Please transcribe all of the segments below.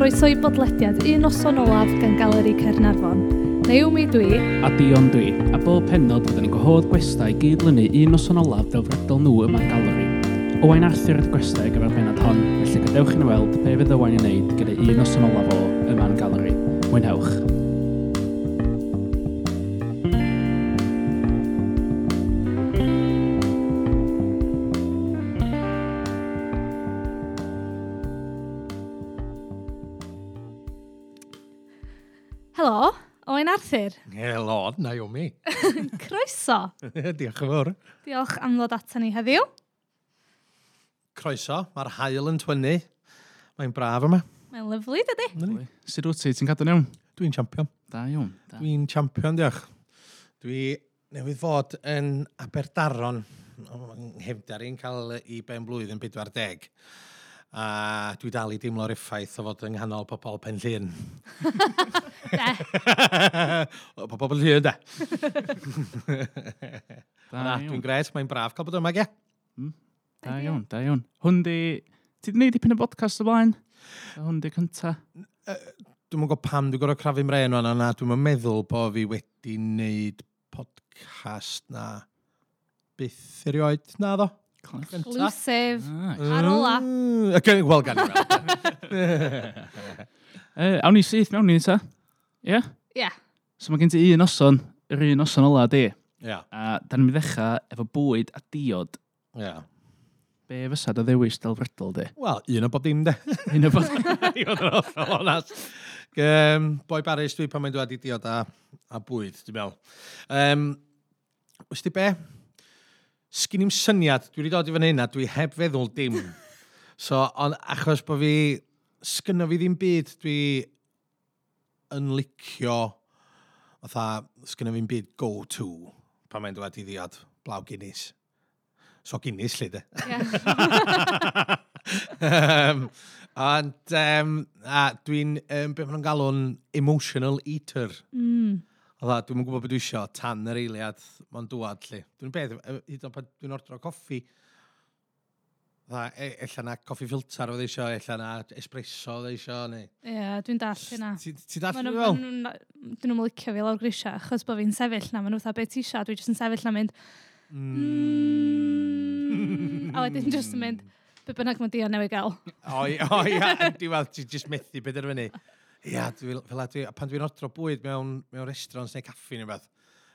chroeso i bodlediad un noson olaf gan Galeri Cernarfon. Naomi dwi. A Dion dwi. A bob penod byddwn ni'n gwahodd gwestai gyd-lynu un noson olaf ddelfrydol nhw yma'r galeri. Owain Arthur ydy gwestai gyfer penod hon, felly gadewch yn weld be fydd Owain yn gwneud gyda un noson olaf o yma'n galeri. Mwynhewch. Arthur. Helo, Naomi. Croeso. Diolch yn fawr. Diolch am ddod atan ni heddiw. Croeso, mae'r hael yn twynnu. Mae'n braf yma. Mae'n lyflu, dydy. Sut wyt ti? Ti'n cadw'n iawn? Dwi'n champion. Da iawn. Dwi'n champion, diolch. Dwi newydd fod yn Aberdaron. Nghefdar i'n cael i ben blwyddyn 40 a dwi dal i deimlo'r effaith o fod yng nghanol pobl pen llun. o, pobl pen llun, de. Na, dwi'n gret, mae'n braf cael bod yma, ge. Hmm. Da iawn, da iawn. Hwn di... Ti di wneud dipyn o bodcast o blaen? A hwn di cynta. Dwi'n gwybod pam dwi'n gorau crafu mren o'n na Dwi'n meddwl bod fi wedi wneud podcast na byth erioed. Na ddo. Exclusive. Ar ola. Wel, gan i weld. Awn ni syth mewn ni ta. Ie? Yeah? Ie. So mae gen ti un noson, yr un noson ola di. Ie. A da ni'n mynd ddechrau efo bwyd a diod. Ie. Be fysa dy ddewis delfrydol di? Wel, un o bob dim de. un o bob dim. I fod yn hollol honast. Um, boi Baris, dwi pan mae'n dod i diod a, a bwyd, dwi'n meddwl. Um, Wysdi be? sgyn i'n syniad, dwi wedi dod i fan hyn a dwi heb feddwl dim. so, ond achos bod fi, sgynno fi ddim byd, dwi yn licio, fatha, sgynno fi'n byd go-to pan mae'n dod i ddiod, blaw Guinness. So Guinness, lle de. um, ond um, a dwi'n, um, beth maen nhw'n galw'n emotional eater. Mm. Ola, dwi'n gwybod beth dwi isio tan yr eiliad mae'n dwad lli. Dwi'n beth, hyd o'n pan dwi'n ordro coffi, Dda, e, ella na coffi filter oedd eisiau, ella na espresso oedd eisiau, neu... Ie, yeah, dwi'n dall hynna. Ti dall hynny fel? Dyn nhw'n licio fi lawr grisia, achos bod fi'n sefyll na, maen nhw'n dda beth eisiau, dwi'n jyst yn sefyll na mynd... Mm. a wedyn jyst yn mynd, be bynnag mae Dion newid gael. O, ia, di weld, ti'n jyst methu beth ar fyny. Ia, dwi, fel dwi, pan dwi'n ordro bwyd mewn, mewn restaurant neu caffi neu beth,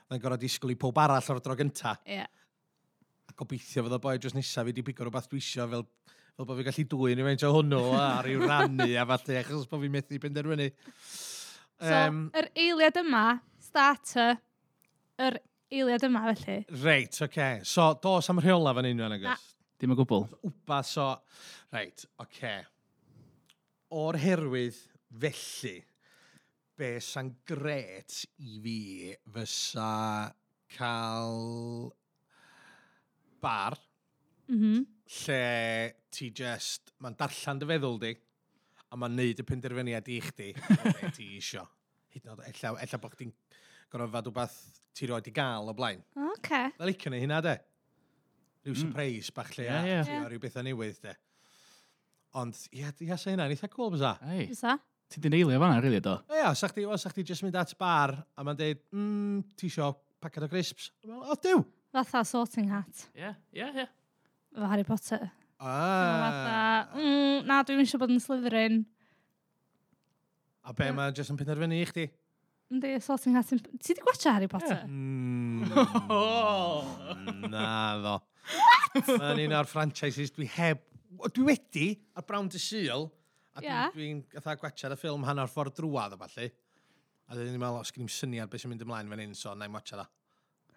mae'n gorau disgwyl i pob arall o'r dro gynta. Ia. A gobeithio fydd o boi dros nesaf fi di bigo rhywbeth dwi isio fel, fel bod fi'n gallu dwy'n i feintio hwnnw a rhyw rannu a falle, achos bod fi'n methu penderfynu. So, um, yr eiliad yma, starter, yr eiliad yma felly. Reit, oce. Okay. So, dos am rheola fan unrhyw yn agos? Dim o gwbl. Wba, so, reit, oce. Okay. O'r herwydd Felly, be sa'n gret i fi fysa cael bar mm -hmm. lle ti just, mae'n darllan dy feddwl di a mae'n neud y penderfyniad i chdi o be ti isio. Hyd yn oed, ella, ella bod chdi'n gorfod rhywbeth ti roed i gael o blaen. O, oce. Okay. Dda licio ni hynna, de? Rhyw mm. surprise bach lle, yeah, yeah. yeah. rhyw bethau newydd, de. Ond, ia, ia, sa hynna'n eitha cool, bysa? Bysa? Ti di neilio fan'na, rili, really, do? O ia, sa'ch di, sa'ch di jyst mynd at bar, a mae'n deud, mm, ti isio pacad o crisps? Wel, O, diw! Fatha sorting hat. Ie, ie, ie. Efo Harry Potter. Ah. Fatha, mm, na, dwi'n eisiau bod yn Slytherin. A be, mae jyst yn penderfynu i chdi? Yndi, sorting hat. yn- Ti di gwacha Harry Potter? Mm, na ddo. What? Mae'n un o'r franchises dwi heb... Dwi wedi, ar Brown to Seal, A dwi'n yeah. dwi, dwi gatha gwachad y ffilm hanner ffordd drwad o falle. A dwi'n ni'n meddwl, os gen i'n syniad beth sy'n mynd ymlaen fan hyn, so na na'i watcha da.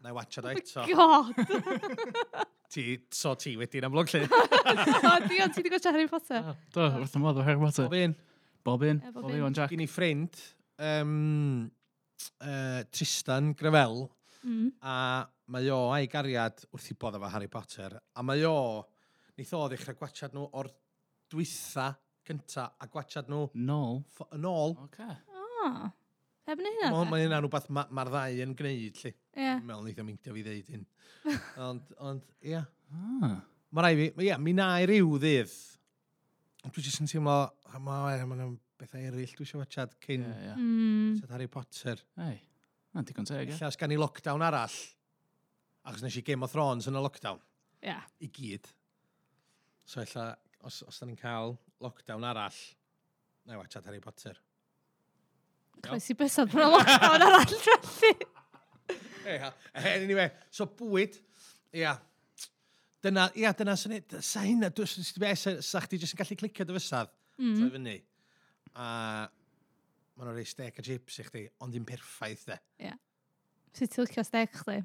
Na'i watcha da eto. Oh god! ti, so ti wedi'n amlwg lle. o, dion, ti wedi gwachio Harry Potter? Do, wrth ymwneud o Harry Potter. Bob un. Bob un. Bob un, Jack. Gyn i ffrind, um, uh, Tristan Grefel, mm. a mae o a'i gariad wrth i bod efo Harry Potter, a mae o, nith o ddechrau gwachad nhw o'r dwytha cynta a gwachad nhw Nôl. ff- yn ôl. Okay. O. Heb ni hynna. Mae hynna'n rhywbeth ma- ma'r ddau yn gwneud, lli. Ie. Dwi'n meddwl neithiau meindio fi ddeud hyn. Ond, ond, ia. Ah. Mae rai fi, ia, mi na i ryw ddydd. Ond Dwi jyst yn teimlo, mae ma, ma bethau eraill dwi eisiau watchad cyn Yeah, yeah. yeah. Mm. Harry Potter. Ei. Na'n digon teg, e? Lle os gan i lockdown arall, achos nes i Game of Thrones yn y lockdown, Ia. i gyd. So ella, os, os da ni'n cael lockdown arall, na i watchad Harry Potter. Chwes i bysod bod lockdown arall draffu. Eh, anyway, so bwyd, ia, yeah. Dyna, ia, dyna sy'n ei, sa hynna, dwi'n sy'n beth, sa, sa chdi jyst yn gallu clicio dy fysad, mm. troi fyny. A maen nhw'n rhoi steak a chips i chdi, ond dim perffaith, de. Ia. Yeah. Sut ti'n licio stec chdi?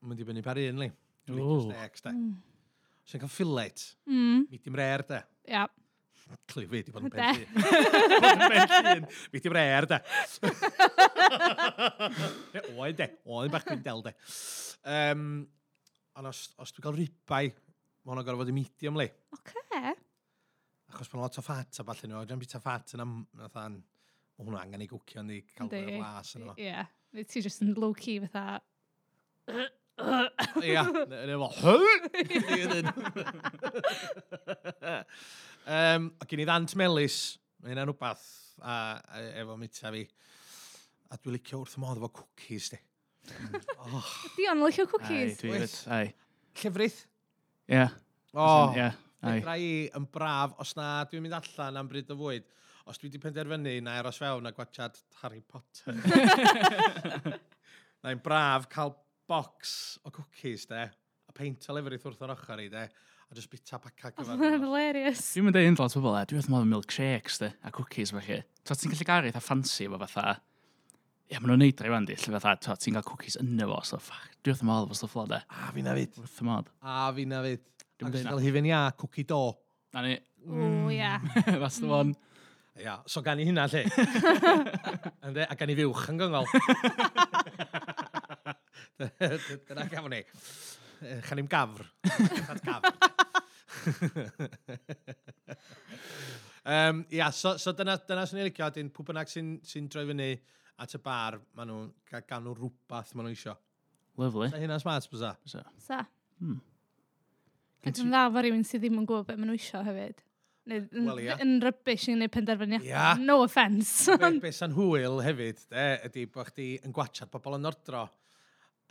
Mae'n di bynnu par un, li. Dwi'n licio stec, de. Mm. So, cael fillet, mm. medium rare, de. Ia. Yeah. Clyw fi, di bod yn pen llun. Fi di brer, de. Oed, de. Oed, bach gwindel, de. Um, ond os, os dwi'n cael ribau, mae hwnna'n gorfod fod i medium li. Oce. Okay. Achos mae'n lot o ffat a falle nhw, dwi'n bita ffat yn am, fatha'n, mae hwnna angen ei gwcio yn ei cael y glas yn o. Ie, ti just yn low-key fatha... Ia, Yn efo... fel... Um, a gen i ddant Melis, mae hynna'n rhywbeth a, a, efo mita fi. A dwi'n licio wrth y modd efo cookies, di. Mm. oh. Di o'n licio cookies. Ai, dwi'n gwybod, ai. Llefrith? Ie. O, oh, yeah, fedra i yn braf, os na dwi'n mynd allan am bryd o fwyd, os dwi wedi penderfynu na eros fewn a gwachad Harry Potter. Na'i'n braf cael box o cookies, de, a peint o lefrith wrth o'r ochr i, de, a just bita paca gyfer. Mae'n hilarious. Dwi'n mynd deud lot o bobl e, dwi'n meddwl milkshakes de, a cookies felly. Ta ti'n gallu gael eitha fancy efo fatha, ie, maen nhw'n neud rhaid fan di, lle fatha, ta ti'n cael cookies yna fo, so ffach, dwi'n wrth ymwneud efo stuff lo de. A fi na fyd. Wrth modd. A fi na fyd. Dwi'n mynd cael hifin ia, cookie do. Na ni. O, ia. Fas dy fon. Ia, so gan i hynna lle. Ynde, a gan i fiwch yn gyngol. Dyna gafon ni. Chanim gafr. Chat gafr. um, ia, so, so dyna, dyna sy'n ei licio, dyn pwy bynnag sy'n sy droi fyny at y bar, maen nhw'n cael gan nhw rhywbeth maen nhw isio. Lovely. Sa hynna'n smart, bysa? Bysa. Sa. Hmm. Ac yn dda fo rhywun sydd ddim yn gwybod beth maen nhw isio hefyd. Neu yn well, yeah. yn rybys i wneud penderfyniadau. Yeah. No offence. Be, be sy'n hwyl hefyd, de, ydy bod chdi yn gwachad pobl yn ordro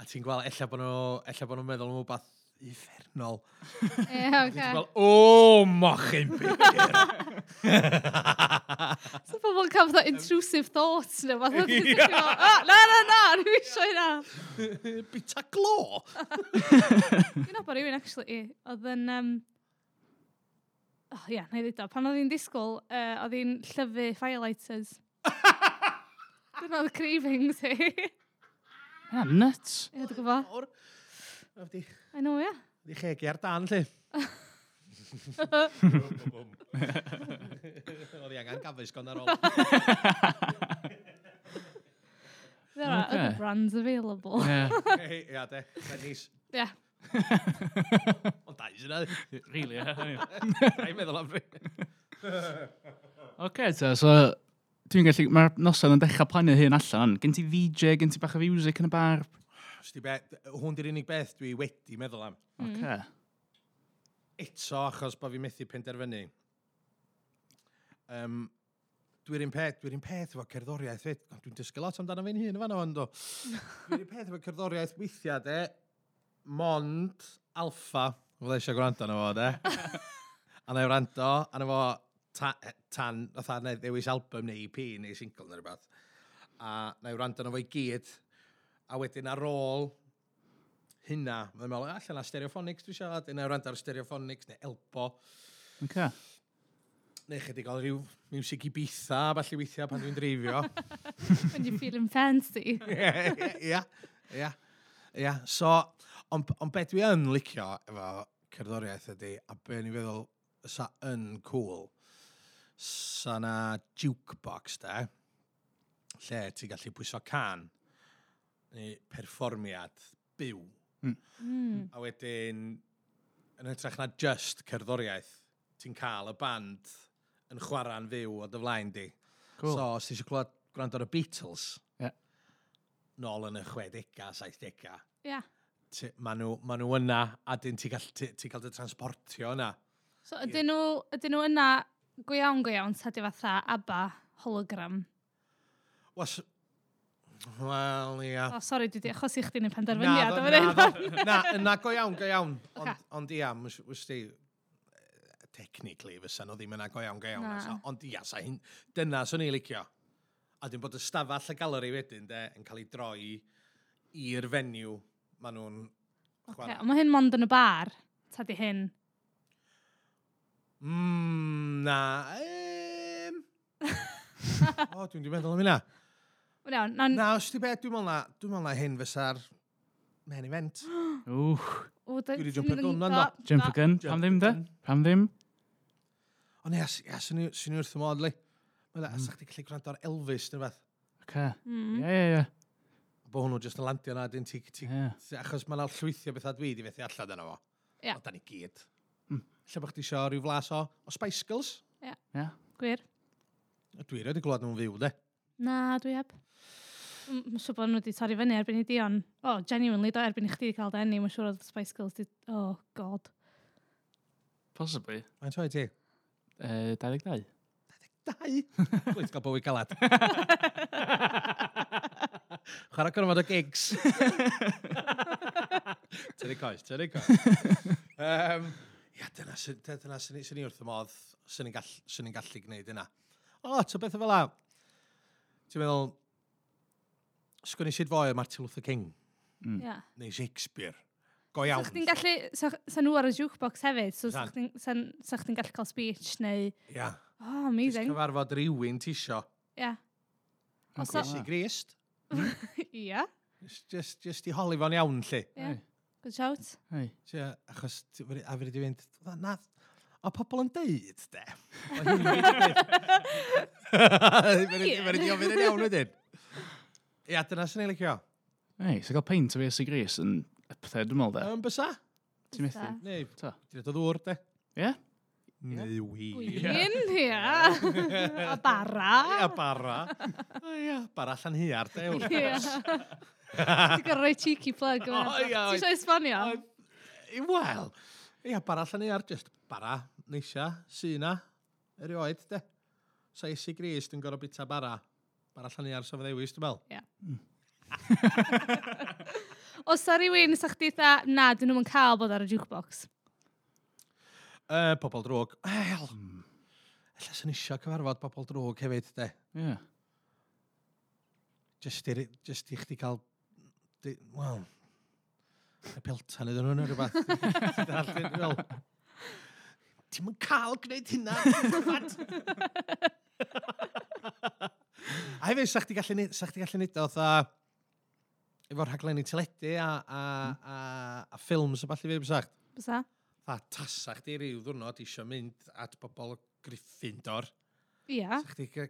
a ti'n gweld, ella bod nhw, ella bod nhw'n meddwl am rhywbeth uffernol. Ie, oce. Wel, o, mochyn byr! So pobl yn cael fatha intrusive thoughts neu fath o Ie. Na, na, na, rwy'n eisiau hynna. Bita glo! Dwi'n nabod rhywun, actually, oedd yn... Um, oh, ia, na i ddweud o. Pan oedd hi'n disgwyl, uh, oedd hi'n llyfu firelighters. Dyna oedd cravings hi. Na, nuts. Ie, dwi'n gwybod. A fyddi... I know, ie. Fyddi chegi ar dan, lle. Oedd i angen gafus gond ar ôl. There are okay. other brands available. Ie, yeah. de. Nice. Ie. Ond da, ysyn oedd. Really, ie. Da meddwl am fi. Oce, so Dwi'n gallu, mae'r noson yn dechrau plannu hyn allan. Gen ti VJ, gen ti bach o music yn y bar. Hwn di'r unig beth dwi wedi meddwl am. Okay. Mm. Eto, achos bod fi methu penderfynu. Um, dwi'n un peth, dwi'n un peth efo cerddoriaeth fyd. Dwi'n dysgu lot amdano fi'n hun fan o'n do. dwi'n un peth efo cerddoriaeth weithiau de, mond alfa, fydda eisiau gwrando na fo de. a na i wrando, a na fo tan, e, tan fatha ddewis album neu EP neu single neu rhywbeth. A na i wrando na fo i gyd. A wedyn ar ôl hynna, mae'n meddwl, allan na stereophonics dwi siarad, na i wrando ar stereophonics neu elbo. Okay. Neu chydig o ryw music i bitha, falle weithiau pan dwi'n dreifio. When you feeling fancy. Ia, ia, ia. So, ond on beth dwi yn licio efo cerddoriaeth ydy, a be ni'n feddwl sa yn cool, sa na jukebox da, lle ti'n gallu pwyso can neu perfformiad byw. Mm. A wedyn, yn hytrach na just cerddoriaeth, ti'n cael y band yn chwarae'n fyw o dy flaen di. Cool. So, os ti eisiau clywed gwrando ar y Beatles, yeah. nôl yn y 60au, 70au, yeah. maen nhw, ma nhw yna a dyn ti'n cael, ti, ti cael dy transportio yna. So, ydyn nhw, ydyn nhw yna go iawn go iawn, sa di fatha ABBA hologram. Was... Wel, ia. O, sori, dwi di achos i chdi neu penderfyniad. Na, na, na, na, go iawn, go iawn. Ond, ond ia, wys di, technically, fysa nhw ddim yn go iawn, go iawn. Ond ia, sa hyn, dyna swn i licio. A dwi'n bod y stafell y galeri wedyn, de, yn cael ei droi i'r fenyw maen nhw'n... Okay, ond mae hyn mond yn y bar, ta di hyn? Mm, na. Ehm... o, dwi'n dwi'n meddwl am hynna. Wel iawn, na'n... Na, os ti beth, dwi'n meddwl na, dwi'n meddwl na hyn fysa'r main event. Wch. O, Dwi wedi jumper gun na'n do. Jumper gun, pam ddim de? Pam ddim? O ne, ia, sy'n ni wrth ymod, li. Mae'n da, sa'ch ti gallu gwrando ar Elvis, neu beth. Oce. Ie, hmm. ie, ie. Bo hwnnw jyst yn landio na, dyn ti... Achos mae'n llwythio bethau dwi di fethu allan yna fo. Ie. O, da ni gyd lle bych ti isio rhyw flas o, o Spice Girls. Ie, yeah. gwir. Dwi wedi glwad nhw'n fyw, de? Na, dwi heb. Mae'n siŵr bod nhw wedi torri fyny erbyn i Dion. O, oh, genuinely, do, erbyn i chdi cael denu, mae'n siŵr oedd Spice Girls di... Oh, god. Possibly. Mae'n troi ti? Uh, 22. 22? Dwi'n gael bywyd galad. Chwarae gormod o gigs. Tynnu coes, tynnu coes. um, ia, dyna sy'n dyna sy, sy ni wrth y modd sy'n ni'n gall, sy ni gallu gwneud yna. O, lot o fel la. Ti'n meddwl, sgwni sydd fwy o Martin Luther King. Mm. Yeah. Neu Shakespeare. Go iawn. Sa'ch so, gallu, sa nhw ar y jukebox hefyd, so sa'ch chdi'n gallu cael speech neu... Yeah. Oh, amazing. Ti'n cyfarfod rhywun tisio. Ia. Yeah. Os o... Grist. Ia. Just, just i holi fo'n iawn, lli. Ia. Yeah. Good shout. Hei, tia, achos a fi wedi mynd, na, o pobl yn deud, de. Fe wedi ofyn yn iawn wedyn. Ia, dyna sy'n ei licio. Hei, sy'n cael peint o fi ysig gris yn y pethau dwi'n meddwl, de. Yn bysa? Ti'n methu? Neu, ta. Ti'n edrych o ddŵr, de. Ie? Neu win. Win, ia. A bara. A bara. Ia, bara llan hiar, de. Ia. Ti'n gorau rhoi cheeky plug. O, ia. Ti'n siarad esbonio? Wel, ia, bara allan ni ar just bara, neisia, syna, erioed, de. Sa isi gris, dwi'n gorau bita bara. Bara allan ni ar sef ddewis, dwi'n meddwl. Ia. Os ar rywun, sa chdi dda, na, dyn nhw'n cael bod ar y jukebox? Uh, pobl drwg. Wel, mm. Alla sy'n eisiau cyfarfod pobl drwg hefyd, de. Ie. Yeah. Just i, just i chdi cael wel, y peltan iddyn nhw nhw rhywbeth. Fel, ti'n mynd cael gwneud hynna. a hefyd, sa'ch chdi gallu neud, sa'ch ti gallu neud o, dda, efo'r rhaglenni teledu a, a, a, a ffilms a falle fe, bysa'ch? Bysa? A tasa chdi ryw ddwrnod eisiau mynd at bobl Gryffindor. Ia.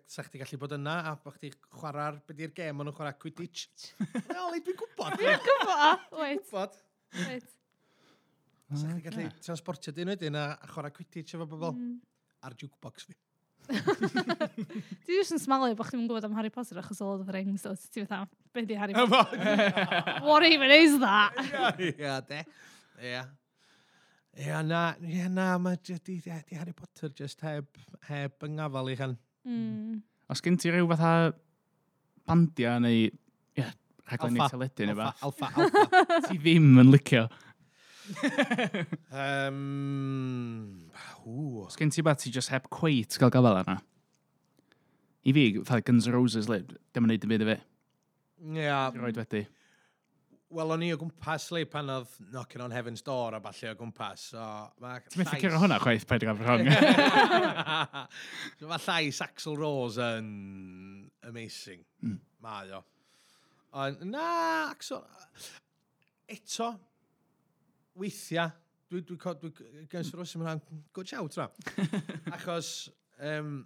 Sa chdi gallu bod yna a bod chdi chwarae'r, beth i'r gem o'n nhw'n chwarae Quidditch. Wel, dwi'n gwybod. Dwi'n gwybod. Dwi'n gwybod. Sa chdi gallu transportio dyn wedyn a a chwarae Quidditch efo bobl. Mm. Ar jukebox fi. Dwi jyst yn smalu bod chdi'n gwybod am Harry Potter achos o Lord of the Rings, so ti fatha, beth di Harry Potter? What even is that? Ia, de. Ia. Ia, na, ia, na, mae di, di, di Harry Potter just heb, heb yng ngafal i chan. Mm. Os gen ti rhyw fatha bandia neu yeah, rhaglen ei teledu neu fath? Alfa, alfa. ti ddim yn licio. um, hw. Os gen ti beth ti just heb cweit gael gafel arna? I fi, fatha Guns N' Roses, le, dim yn neud yn byd i fi. Ia. Yeah. Roed wedi. Wel, o'n i o gwmpas le pan oedd Knocking on Heaven's Door a falle o gwmpas. So, Ti'n methu cyrra hwnna chwaith paid i gael rhwng? so, mae llais Axel Rose yn amazing. Mm. Mae o. Ond, na, Axel... Eto, weithiau, dwi, dwi, dwi, dwi gen sy'n rwysyn mae'n good shout na. Achos, um,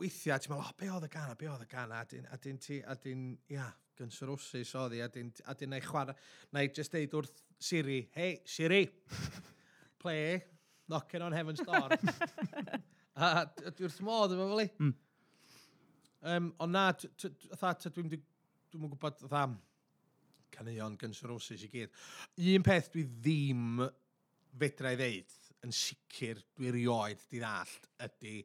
weithiau, ti'n meddwl, oh, be oedd y gana, be oedd y gana, a dyn, a dyn ti, a dyn, ia, Guns N' Roses oedd hi, a dyn, a dyn na i chwarae, na i just deud wrth Siri, hei, Siri, play, knocking on heaven's door. a dwi wrth modd efo fel i. Mm. Um, ond na, dwi'n dwi'n gwybod, dda, caneuon Guns N' Roses i gyd. Un peth dwi ddim fedra i ddeud, yn sicr, dwi rioed di ddallt, ydy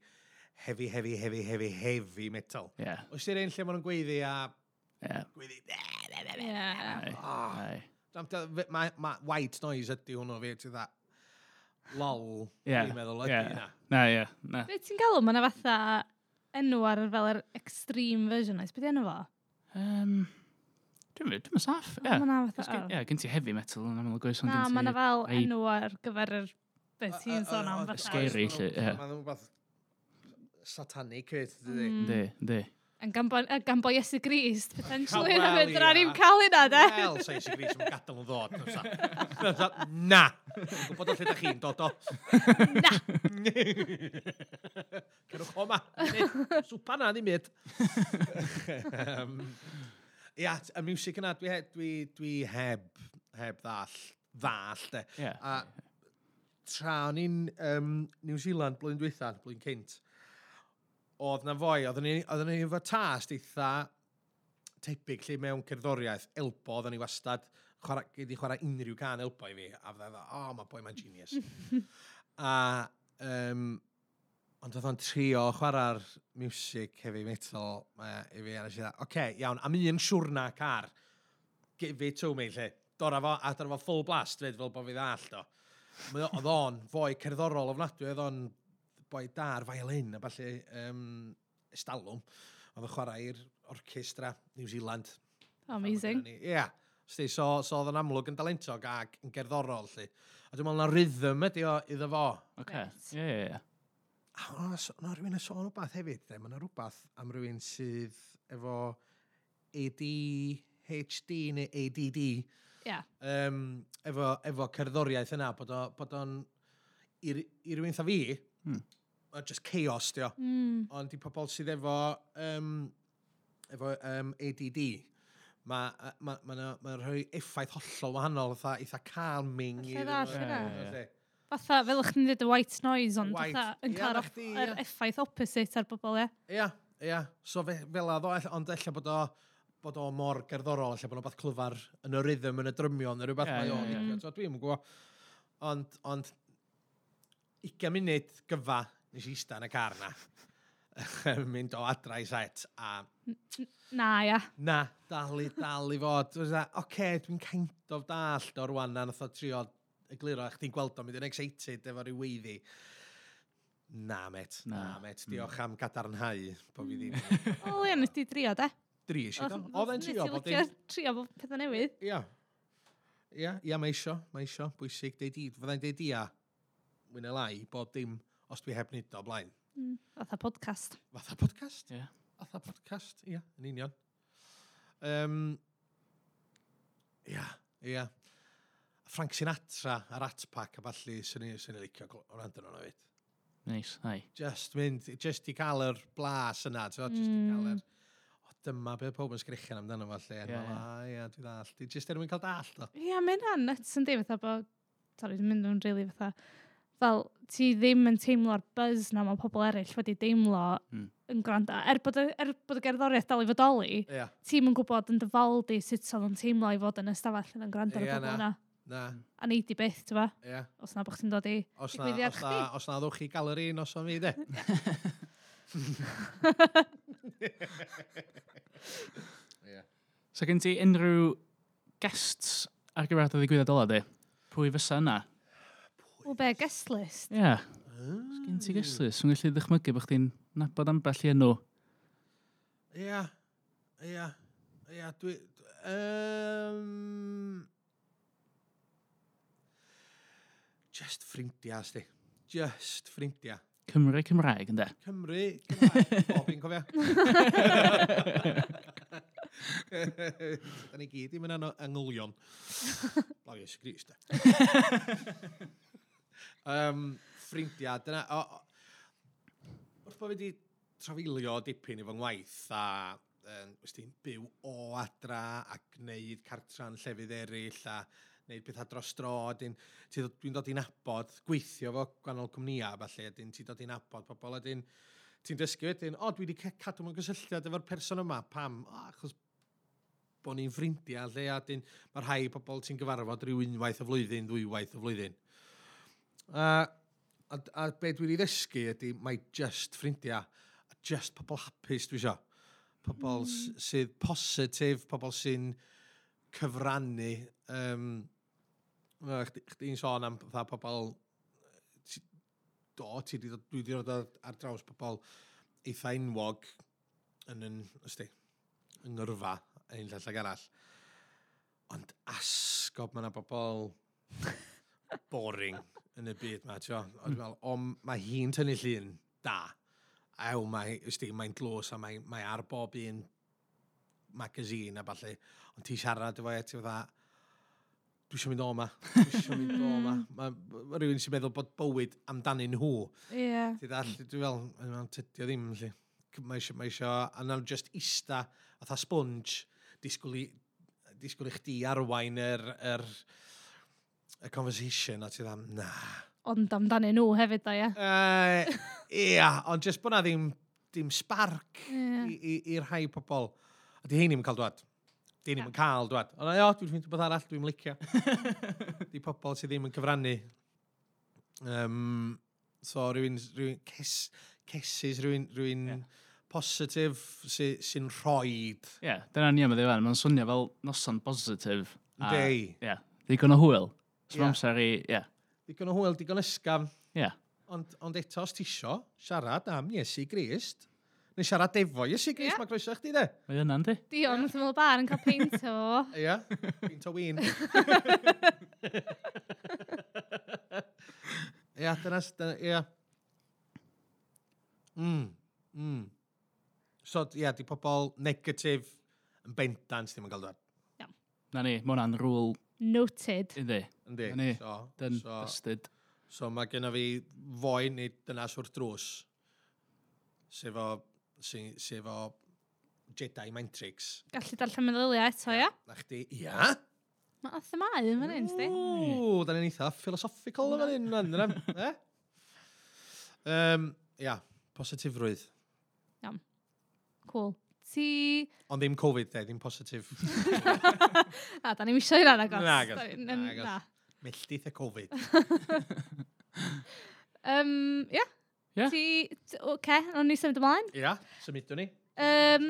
heavy, heavy, heavy, heavy, heavy metal. Yeah. Oes i'r un lle maen nhw'n gweiddi a Yeah. Yeah. Oh. Mae ma, white noise ydy hwnnw fi, ti dda. Lol, yeah. dwi'n meddwl ydy yeah. Na, ie. Na. Be ti'n galw? Mae fatha enw ar fel yr extreme version oes. Beth enw fo? Um, Dwi'n mynd, dwi'n saff. Ie, yeah. gen ti heavy metal yn amlwg oes. Na, mae yna fel enw ar gyfer yr Be ti'n sôn am fatha. Scary, lle. Mae'n rhywbeth satanic, ydy. Ydy, ydy. Yn gan bo Iesu Grist, potentially, na fydd rhaid i'n cael hynna, de? Wel, sa Iesu Gris yn gadael yn ddod. Na! Gwbod o lle da chi'n dod o. Na! Cerwch o ma. Swpa na, ddim byd. Ia, y music yna, dwi, dwi, dwi heb, heb ddall, ddall, de. Yeah. A tra o'n i'n um, New Zealand blwyddyn diwethaf, blwyddyn cynt, oedd na foi, oedden ni, oedden ni efo tast eitha tebyg lle mewn cerddoriaeth, elbo, oedden ni wastad chwarae, wedi chwarae unrhyw can elbo i fi, a fydda, o, oh, mae boi mae'n genius. a, um, ond oedd o'n trio chwarae'r music heavy metal mae, i fi, a nes i dda, oce, okay, iawn, am un siwrna car, give it to me, lle, dora fo, a dora fo full blast, fyd, fel bod fi ddall, do. Oedd o'n fwy cerddorol ofnadwy, oedd o'n boi dar, violin, a falle um, estalwm, oedd yn chwarae i'r orchestra New Zealand. Amazing. Ie. Yeah. Sti, so, so oedd yn amlwg yn dalentog ac yn gerddorol, lli. A dwi'n meddwl na rhythm ydi o iddo fo. Oce, okay. ie, yeah, ie, yeah, ie. Yeah. A mae rhywun yn sôn rhywbeth hefyd, de. Mae yna rhywbeth am rhywun sydd efo ADHD neu ADD. Ie. Yeah. Um, efo, efo cerddoriaeth yna, bod o'n... Bod on, I, i rhywun tha fi, hmm mae just chaos, di o. Mm. Ond i pobl sydd efo, um, efo um, ADD, mae ma, ma, ma, ma rhoi effaith hollol wahanol, fatha eitha calming. Lle dda, lle. Fatha, fel ych chi'n dweud y white noise, ond fatha yn cael yr effaith opposite ar bobl, ie? Ia, ia. So fe, fel a ddo, ond ella bod o bod o mor gerddorol, ella bod o'n bath clyfar yn y rhythm, yn y drymion, neu rhywbeth yeah, mae o'n yeah, yeah. Dwi'n gwybod. Ond, ond 20 munud gyfa nes i ista yn y car na, mynd o adra i set, a... Na, ia. Na, dalu, dalu fod. Oce, okay, dwi'n kind of dallt o'r wan na, nath o trio egluro, a chdi'n gweld o, mynd yn excited efo rhyw weiddi. Na, met, na, na met, diolch am gadarnhau, Po fi ddim. O, ia, nes di drio, de? Dri eisiau do. Oedd e'n trio bod... Nes i trio bod pethau newydd. Ia. Ia, ia, mae isio, mae isio, bwysig, deud i, fyddai'n deud ia, wyn y lai, bod dim... Dim os dwi heb nid o blaen. Mm, fatha podcast. Fatha podcast? Ie. Yeah. Fatha podcast, ia, yeah, yn union. Um, ia, ia. Frank Sinatra a Rat a falle sy'n ei sy licio rand yn o'n oed. Nice, hai. Just mynd, just i gael yr blas yna, so, just mm. i hmm. gael yr... O, dyma be pob yn sgrichen amdano falle. Ie, yeah, yeah. yeah, dwi ddall. Di just er mwyn cael dall, do. Ie, yeah, mae'n nuts yn di, fatha bod... Sorry, dwi'n mynd yn rili really fatha fel, ti ddim yn teimlo'r buzz na mae pobl eraill wedi deimlo mm. yn gwrando. Er bod, er bod y gerddoriaeth dal i fodoli, yeah. ti'n yn gwybod yn dyfaldi sut oedd yn teimlo i fod yn ystafell yn gwrando yeah, ar y pobl yna. Na. A neud i beth, ti'n fa? Yeah. Os na bod chdi'n dod i os na, os na, os na ddwch chi galeri nos o'n fi, de. yeah. So gen ti unrhyw guests ar gyfer y ddigwyddiad ola, di? Pwy fysa yna? O be, guest list? Ie. Yeah. Sgyn ti guest ah. list? Swn gallu ddychmygu bod chdi'n nabod ambell i enw. Ia, ia, ia, dwi... Um, just ffrindiau, sti. Just ffrindiau. Cymru Cymraeg, ynddo? Cymru Cymraeg. Bob un cofio. da ni gyd i mynd yng Nghylion. Lawr Iesu Grist, da. um, ffrindiau, dyna... O, o, wrth bod fi wedi trafeilio dipyn i fy ngwaith a um, wnes ti'n byw o adra a gwneud cartra'n llefydd eraill a wneud pethau dros dro, dwi'n dod, dwi dod i'n abod, gweithio fo gwannol cwmnïa, falle, dwi'n ti dod i'n abod pobl a dwi'n ti'n dysgu wedyn, o, dwi wedi cadw mewn gysylltiad efo'r person yma, pam? O, achos bod ni'n ffrindiau lle a dyn, mae rhai pobl ti'n gyfarfod rhyw unwaith y flwyddyn, ddwywaith y flwyddyn. A, a, a be dwi'n ei ddysgu ydy, mae just ffrindiau, a just pobl hapus dwi isio. Pobl mm. sydd positif, pobl sy'n cyfrannu. Um, Chdi'n sôn am fatha pobl... Do, ti di, dwi wedi dod ar, ar draws pobl eitha enwog yn yn, ysdi, yng Ngyrfa, ein llall ag arall. Ond asgob, mae yna bobl boring yn y byd ma, ti'n mm. Oedd fel, o, mae hi'n tynnu llun da. Ew, mae'n mae glws a mae, mae ar bob un magazine a falle. Ond ti siarad efo e, ti fydda, dwi eisiau mynd o ma. Dwi eisiau mynd o mm. ma. Mae rhywun sy'n meddwl bod bywyd amdani nhw. Ie. Yeah. Ti ddall, dwi fel, mae'n tydio ddim, lli. Mae eisiau, mae eisiau, a na'n just ista, atha sponge, disgwyl i, disgwyl i chdi arwain yr, er, yr er, y conversation, a ti ddam, na. Ond amdano nhw hefyd, da, Ie, Uh, ia, ond jyst bod na ddim, ddim sparc yeah. i'r rhai pobl. A di hein yn cael dwad. Di hein yn cael dwad. Ond o, dwi'n ffeindio beth arall, dwi'n licio. di pobl sydd ddim yn cyfrannu. Um, so, rhywun, rhywun, ces, cesis, rhywun, rhywun yeah. positif sy'n sy rhoid. Ie, yeah, dyna ni am y ddifan. Mae'n swnio fel noson positif. Dei. Ie, yeah, ddigon o hwyl. Trwy'n amser i, ie. Digon o hwyl, digon ysgafn. Ie. Ond, ond eto, os ti isio siarad am Iesu Grist, neu siarad efo Iesu Grist, Ie. mae groeso chdi de. Mae yna'n di. Dion, wrth ymwyl bar yn cael peint o. Ia, peint o win. Ia, dyna, dyna, ia. Mm, mm. So, ia, di pobl negatif yn bendant ddim yn cael dod. Na ni, mae hwnna'n rŵl Noted. Yndi. Yndi. Yndi. So, Dyn so, bastard. So mae gen fi foi neu dynas wrth drws sef o, sef o Jedi Matrix. Gallu darllen meddyliau eto, ia? Na chdi, ia? Mae ath y mae yn fan hyn, sti. Ww, da ni'n eitha philosophical yn fan hyn, yn fan hyn. Um, ia, positifrwydd. Iawn. Cool ti... Ond ddim Covid, de, ddim positif. na, da ni'n misio hynna na gos. Na, gos. Na, na. Melltith y Covid. um, ia. Yeah. Ti... Oce, o'n ni symud ymlaen? Ia, symudwn ni. Um,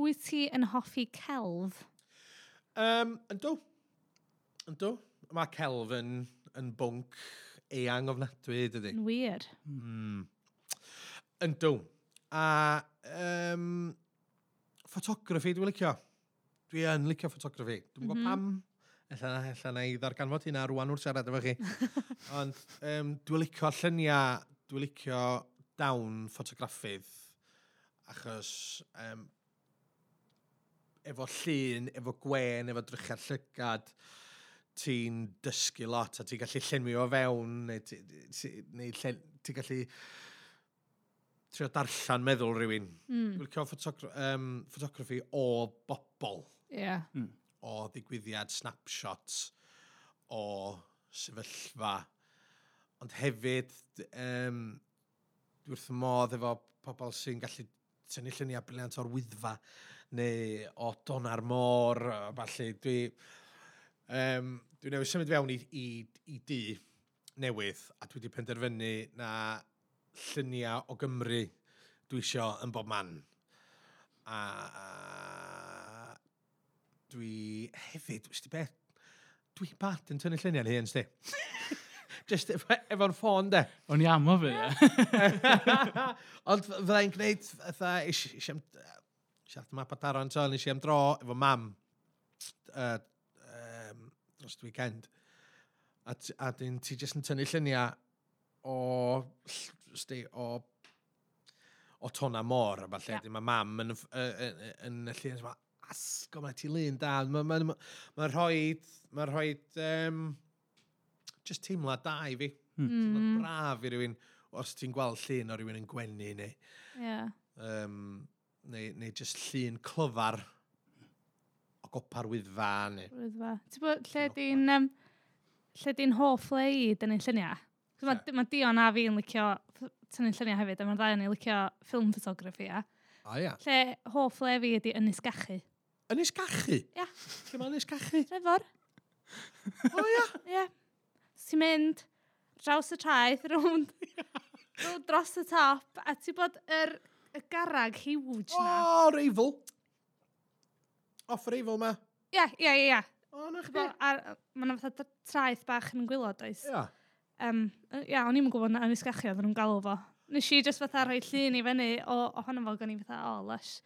Wyt ti yn hoffi celf? Um, yn dw. Mae celf yn, yn bwnc eang ofnadwy, dydy. Yn wir. Mm. Yn dw. A um, ffotograffi dwi'n licio. Dwi yn licio ffotograffi. Dwi'n gwybod mm pam. Ella, ella na i ddarganfod hynna rwan wrth siarad efo chi. Ond um, dwi'n licio lluniau, dwi'n licio dawn ffotograffydd. Achos um, efo llun, efo gwen, efo drychau llygad, ti'n dysgu lot a ti'n gallu llenwi o fewn, neu ti'n ti, ti, ti, gallu trio darllen meddwl rhywun. Mm. Dwi'n cael ffotogra um, ffotograffi o bobl. Yeah. Mm. O ddigwyddiad, snapshots, o sefyllfa. Ond hefyd, um, dwi wrth modd efo pobl sy'n gallu tynnu lluniau briliant o'r wyddfa neu o don ar môr, falle. Dwi, um, dwi newydd symud fewn i, i, i dŷ newydd a dwi wedi penderfynu na lluniau o Gymru dwi isio yn bob man. A a dwi hefyd, wysdi beth, dwi bad yn tynnu lluniau ni hyn, sti. Just efo'r ffôn, de. O'n i am o fe, Ond fyddai'n gwneud, fatha, eisiau. Siarad yma pataro yn tol, eisiau am dro efo mam uh, um, dros weekend. A, a dyn ti jyst yn tynnu lluniau o sti, o o tona mor, a falle, yeah. mae mam yn, yn, yn, y llun, mae asgo, mae ti lun da, mae'n ma, ma, ma rhoi, ma rhoi, um, just teimla da i fi. Mm. braf i rywun, os ti'n gweld llun o rywun yn gwenu, neu, yeah. um, neu, neu just llun clyfar o gopa'r wyddfa, neu... Wyddfa. Ti'n bod, lle di'n, um, lle di'n hoff le i, dyn lluniau? Mae ma Dion a fi'n licio tynnu lluniau hefyd, a mae'r ddau yn ei licio ffilm photography, a. A ia. Lle, hoff le fi ydi Ynys Gachu. Ynys Gachu? Ia. Lle mae Ynys Gachu? Trefor. o ia? Ia. Ti'n mynd draws y traeth, rownd, rownd dros y top, a ti'n bod yr, y garag huge na. O, oh, reifl. Off reifl ma. Ie, ie, ie, ie. O, na chdi. Mae yna fatha traeth bach yn gwylod, oes? Ia. Yeah. Um, ia, o'n i'n gwybod na Ynys oedd nhw'n galw fo. Nes i just fatha rhoi llun i fyny o, ohono fo, gan i fatha, o, lush,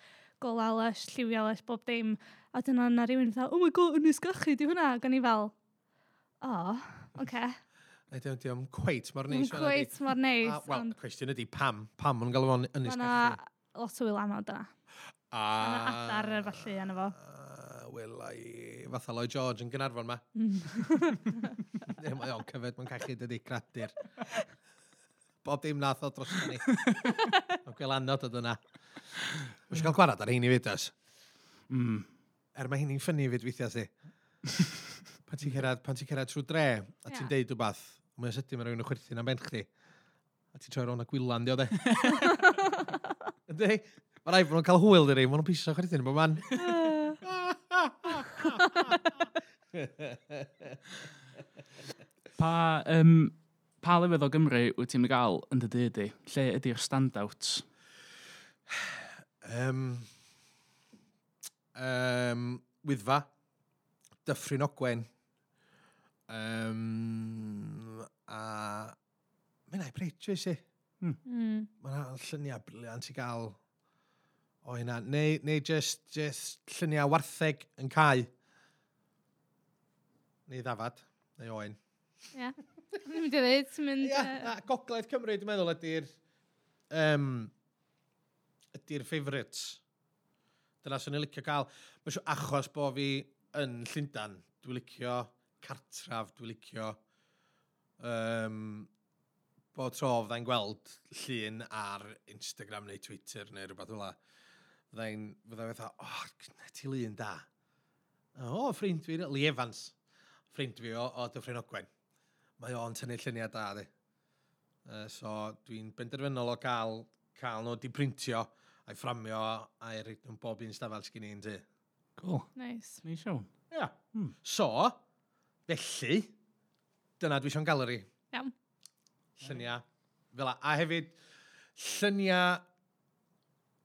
gola lush, lliwia lush, bob dim. A dyna na rhywun fatha, oh my god, yn ysgachu, di hwnna, gan i fel, o, oh, oce. Okay. I don't di cweit mor neis. Yn cweit mor neis. Wel, y cwestiwn ydy, pam? Pam yn galw fo'n Ynys Gachi? Mae lot o wyl anod yna. Ah. Mae adar falle yna fo. Wil i fatha Lloyd George yn Gynarfon ma. Mm. Neu mae o'n cyfed mae'n cachu dydi gradur. Bob dim nath o dros ni. Mae'n gweld anod o dyna. Mae'n cael gwarad ar hyn i fyd os. Mm. Er mae hyn i'n ffynnu fyd weithiau si. pan ti'n cerad, pan ti cerad trwy dre, a ti'n yeah. deud rhywbeth, mae'n sydyn mae rhywun yn chwerthu'n am bench chdi. A ti'n troi rown a gwylan, dio de. Ydy, mae rhaid bod nhw'n cael hwyl, dyri, mae nhw'n piso chwerthu'n bod man. pa, um, pa lefydd o Gymru wyt ti'n gael yn dy dydy? Lle ydy'r standouts? Um, um, Wyddfa, Dyffryn Ogwen, um, a mae'n ai breit, i si. Mm. Mae'n lluniau briliant i gael o hynna, neu, neu just, just lluniau wartheg yn cael. Neu ddafad, neu oen. Ie. Yeah. Dwi'n mynd i ddweud, ti'n mynd... Ia, gogledd Cymru, dwi'n meddwl, ydy'r... Um, ydy'r favourites. Dyna sy'n ni'n licio cael. Mae'n siw achos bo fi yn Llundan, dwi'n licio cartraf, dwi'n licio... Um, bod tro fydda'n gweld llun ar Instagram neu Twitter neu rhywbeth fel fyddai'n, fyddai'n fatha, oh, ti lun da. O, oh, ffrind fi, Lee Evans, ffrind fi o, o Dyffryn Ogwen. Mae o'n tynnu lluniau da, di. Uh, so, dwi'n benderfynol o gael, cael nhw di printio a'i fframio a'i reid nhw'n bob un stafell sgyn i'n di. Cool. Nice. Ni'n iawn. Ia. Yeah. Hmm. So, felly, dyna dwi eisiau'n galeri. Iawn. Lluniau. Fel a, a hefyd, lluniau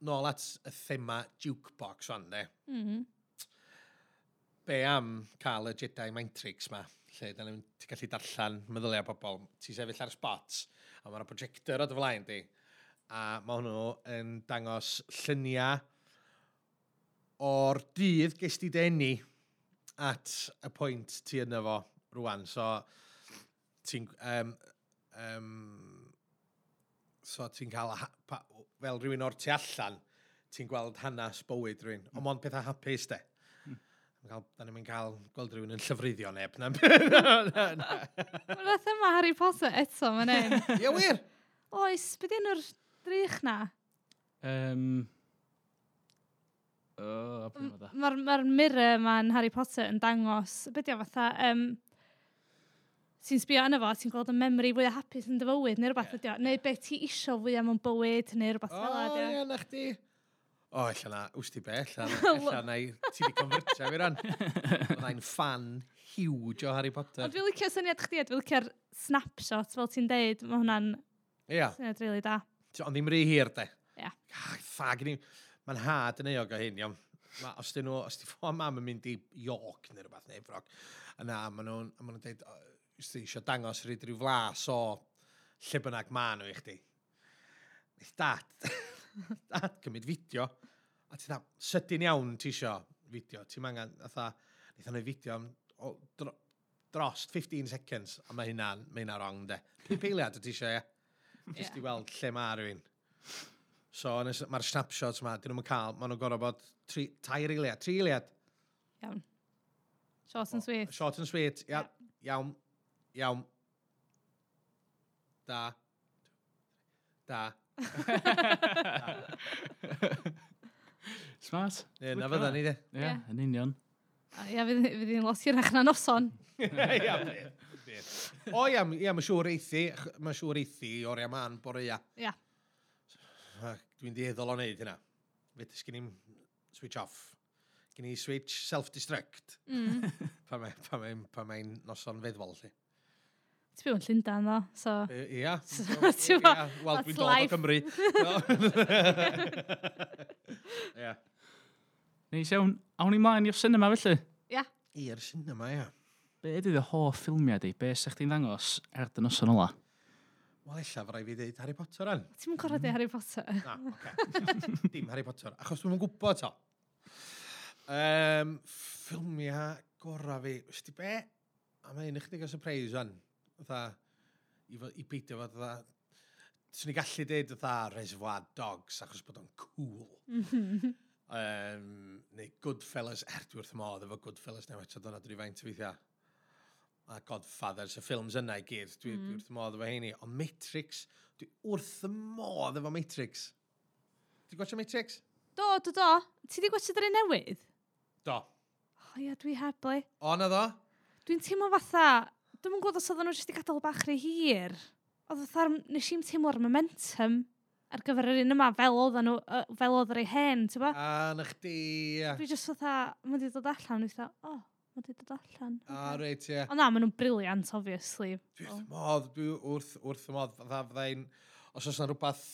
nôl at y thema jukebox fan, de. Mm -hmm. Be am cael y Jedi Mind Tricks ma, lle da ni'n gallu darllen meddyliau pobl. Ti sefyll ar spot, a mae'n projector o dy flaen di, a mae hwnnw yn dangos lluniau o'r dydd ges ti denu at y pwynt ti yna fo rwan. So, ti'n... Um, um, So ti'n cael, pa, fel rhywun o'r tu allan, ti'n gweld hanes bywyd rhywun. Mm. Ond ond pethau hapus de. Mm. Cael, da ni'n cael gweld rhywun yn llyfryddio neb. Na, na, na, na. Roedd yma Harry Potter eto, mae'n ein. Ie, wir? Oes, beth yw'n yr drych na? Um, oh, Mae'r ma, ma mirror yma Harry Potter yn dangos, beth yw fatha, um, sy'n sbio yna fo, ti'n gweld y memory fwy o hapus yn dy fywyd, neu rhywbeth yeah. ydi o, neu beth ti isio fwy am yn bywyd, neu rhywbeth fel ydi o. O, ie, na chdi. O, illa na, wst ti be, illa na, illa na, ti di convertio fi ran. Oedda'n fan huge o Harry Potter. Ond fi licio syniad chdi, fi licio'r snapshot, fel ti'n deud, mae hwnna'n yeah. syniad rili really da. Ond ddim rhy hir, de. Ie. Yeah. Ffag, mae'n had yn eog o hyn, iawn. Ma, os dyn nhw, os di ffôn mam yn mynd i York neu rhywbeth neu ffrog, yna, maen nhw'n ma nhw dweud, ti eisiau dangos rhaid rhyw flas o lle bynnag ma nhw i chdi. Neith dad, dad cymryd fideo, a ti dda, sydyn iawn ti isio fideo, ti'n mangan, atha, neith o'n ei fideo am, o, dro, dros 15 seconds, a mae hynna'n mae hynna wrong, de. Pyn peiliad o ti isio, ie? Jyst i weld lle mae rhywun. So, mae'r snapshots ma, dyn nhw'n cael, maen nhw'n gorau bod tri, tair eiliad, tri eiliad. Iawn. Short and sweet. Short and sweet, ia, yeah. iawn. Iawn. Da. Da. Smart. Ie, na fydda ni de. Ie, Ie. yn union. A Ia, fydd fydd hi'n lot hirach na noson. Ia, bydd, bydd. O ia, m- ia, mae siŵr eithi, mae siŵr eithi o'r ia man boreia. Ia. Ac Dwi'n dieddol o wneud hynna. Fyd, sgyn i'n switch off. Gyn i switch self-destruct Mm. pa mae'n pa mae, pa mae noson feddwl, lli. Ti'n byw yn Llundain ddo, so... Ia. Ia, wel dwi'n dod o Cymru. Ia. Neis iawn, awn ni mlaen i'r cinema felly? Ia. I'r cinema, ia. Be ydy dy hoff ffilmiau di? Be sa'ch ti'n ddangos er dyn noson ola? Wel, eilla, fyrra i fi ddeud Harry Potter yn. Ti'n mynd gorau Harry Potter? Na, oce. Dim Harry Potter, achos dwi'n gwybod to. Um, ffilmiau gorau fi. Wysdi be? A mae un ychydig o surprise yn dda, i, i beidio fod dda, swn i gallu dweud dda reservoir dogs achos bod o'n cool. um, neu Goodfellas, er dwi wrth modd efo Goodfellas neu eto dyna dwi'n faint o weithiau. A Godfathers, y ffilms yna i gyd, dwi, mm. dwi wrth modd efo heini. Ond Matrix, dwi wrth modd efo Matrix. Ti'n gwachio Matrix? Do, do, do. Ti di gwachio dyn newydd? Do. O oh, ia, dwi heblu. O, na ddo? Dwi'n teimlo fatha Dwi'n yn gwybod os oedden nhw jyst i gadael bach rhy hir. Oedd fatha, nes i'n teimlo'r momentum ar gyfer yr un yma fel oedden nhw, fel oedd yr ei hen, ti'n ba? A, na chdi, a... Dwi jyst fatha, mae wedi dod allan, dwi'n fatha, o, oh, mae wedi dod allan. A, reit, ie. Ond na, maen nhw'n briliant, obviously. Dwi wrth y modd, dwi wrth, wrth y modd, fatha fyddai'n, os oes yna rhywbeth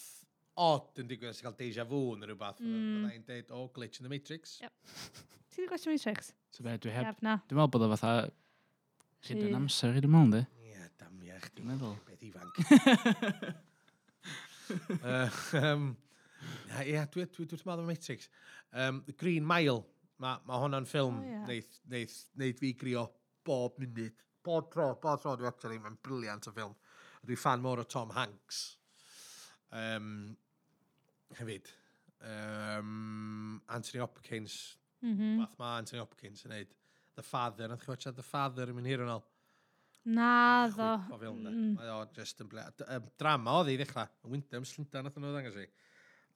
odd yn digwydd, sy'n cael deja vu neu rhywbeth, mm. fyddai'n deud, o, glitch in the Matrix. Yep. Ti wedi gwestiwn Matrix? So be, dwi heb, dwi'n meddwl bod o fatha Sy'n dyn amser i dim ond, e? Ie, damia, chdi. Dwi'n meddwl. Beth ifanc. uh, um, Ie, yeah, dwi'n dwi, dwi, dwi meddwl Matrix. Um, The Green Mile, mae ma hwnna'n ffilm oh, yeah. neith, neith, neith fi grio bob munud. Bob tro, bob tro dwi'n actually, mae'n briliant o ffilm. Dwi'n fan mor o Tom Hanks. Um, hefyd. Um, Anthony Hopkins. Mm -hmm. Fath mae Anthony Hopkins yn neud. The Father. Nath chi watchad The Father yn mynd hir yn ôl? Na, ddo. O fel yna. Mm. Mae o just yn ble... Drama oedd i ddechrau. Yn Wyndham Slynda nath nhw ddangos i.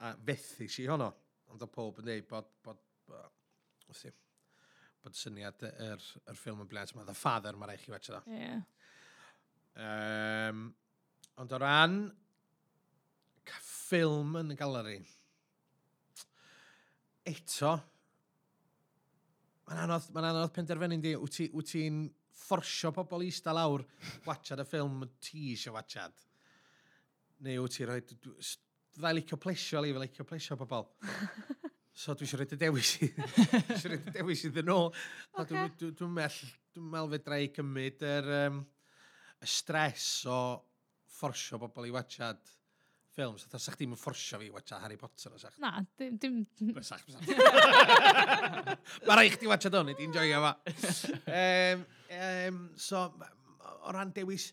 A fethu si honno. Ond o pob yn dweud bod... bod, bod bod syniad yr, yr ffilm yn blent yma, The Father, mae'n rhaid chi watch o. Yeah. Um, ond o ran ffilm yn y galeri, eto, Mae'n anodd, mae'n anodd penderfynu di, wyt ti'n ti fforsio pobl i eista lawr watchad y ffilm ti eisiau watchad? Neu wyt ti'n rhoi... Fai licio plesio li, fai licio plesio pobl. So dwi eisiau rhoi y dewis i. dwi eisiau rhoi y dewis i ddyn nhw. Dwi'n dwi, dwi mell, dwi'n meddwl fedra i cymryd yr, um, y stres o fforsio bobl i watchad ffilms, oedd sa'ch ddim yn fforsio fi watcha Harry Potter o sa'ch. Na, dim... dim... Bysach, bysach. Mae rai chdi watcha don, i'n joio fa. um, um, so, o ran dewis...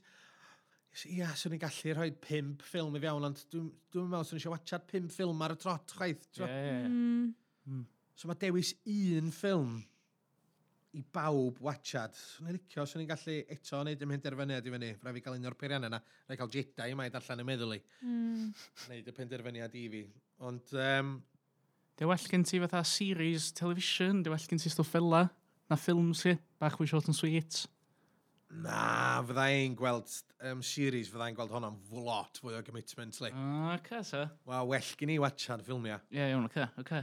Ia, swn i'n gallu rhoi pimp ffilm i fewn, ond dwi'n dwi meddwl swn i eisiau watchad pimp ffilm ar y trot, chwaith. Yeah, ie, ie. Mm. mm. So mae dewis un ffilm i bawb wachad. Swn i'n licio, swn i'n gallu eto wneud ym penderfyniad i fyny. Rhaid fi gael un o'r peiriannau yna. Rhaid cael Jedi yma i darllen y meddwl i. Mm. Wneud y penderfyniad i fi. Ond... Um... Dwi'n well gen ti fatha series television, dwi'n well gen ti stwff fel na ffilms chi? bach fwy short and sweet. Na, fydda i'n gweld um, series, fydda i'n gweld honno'n lot fwy o commitment, li. Ah, uh, okay, so. Wel, well gen i wachad ffilmiau. Ie, yeah, iawn, okay, okay.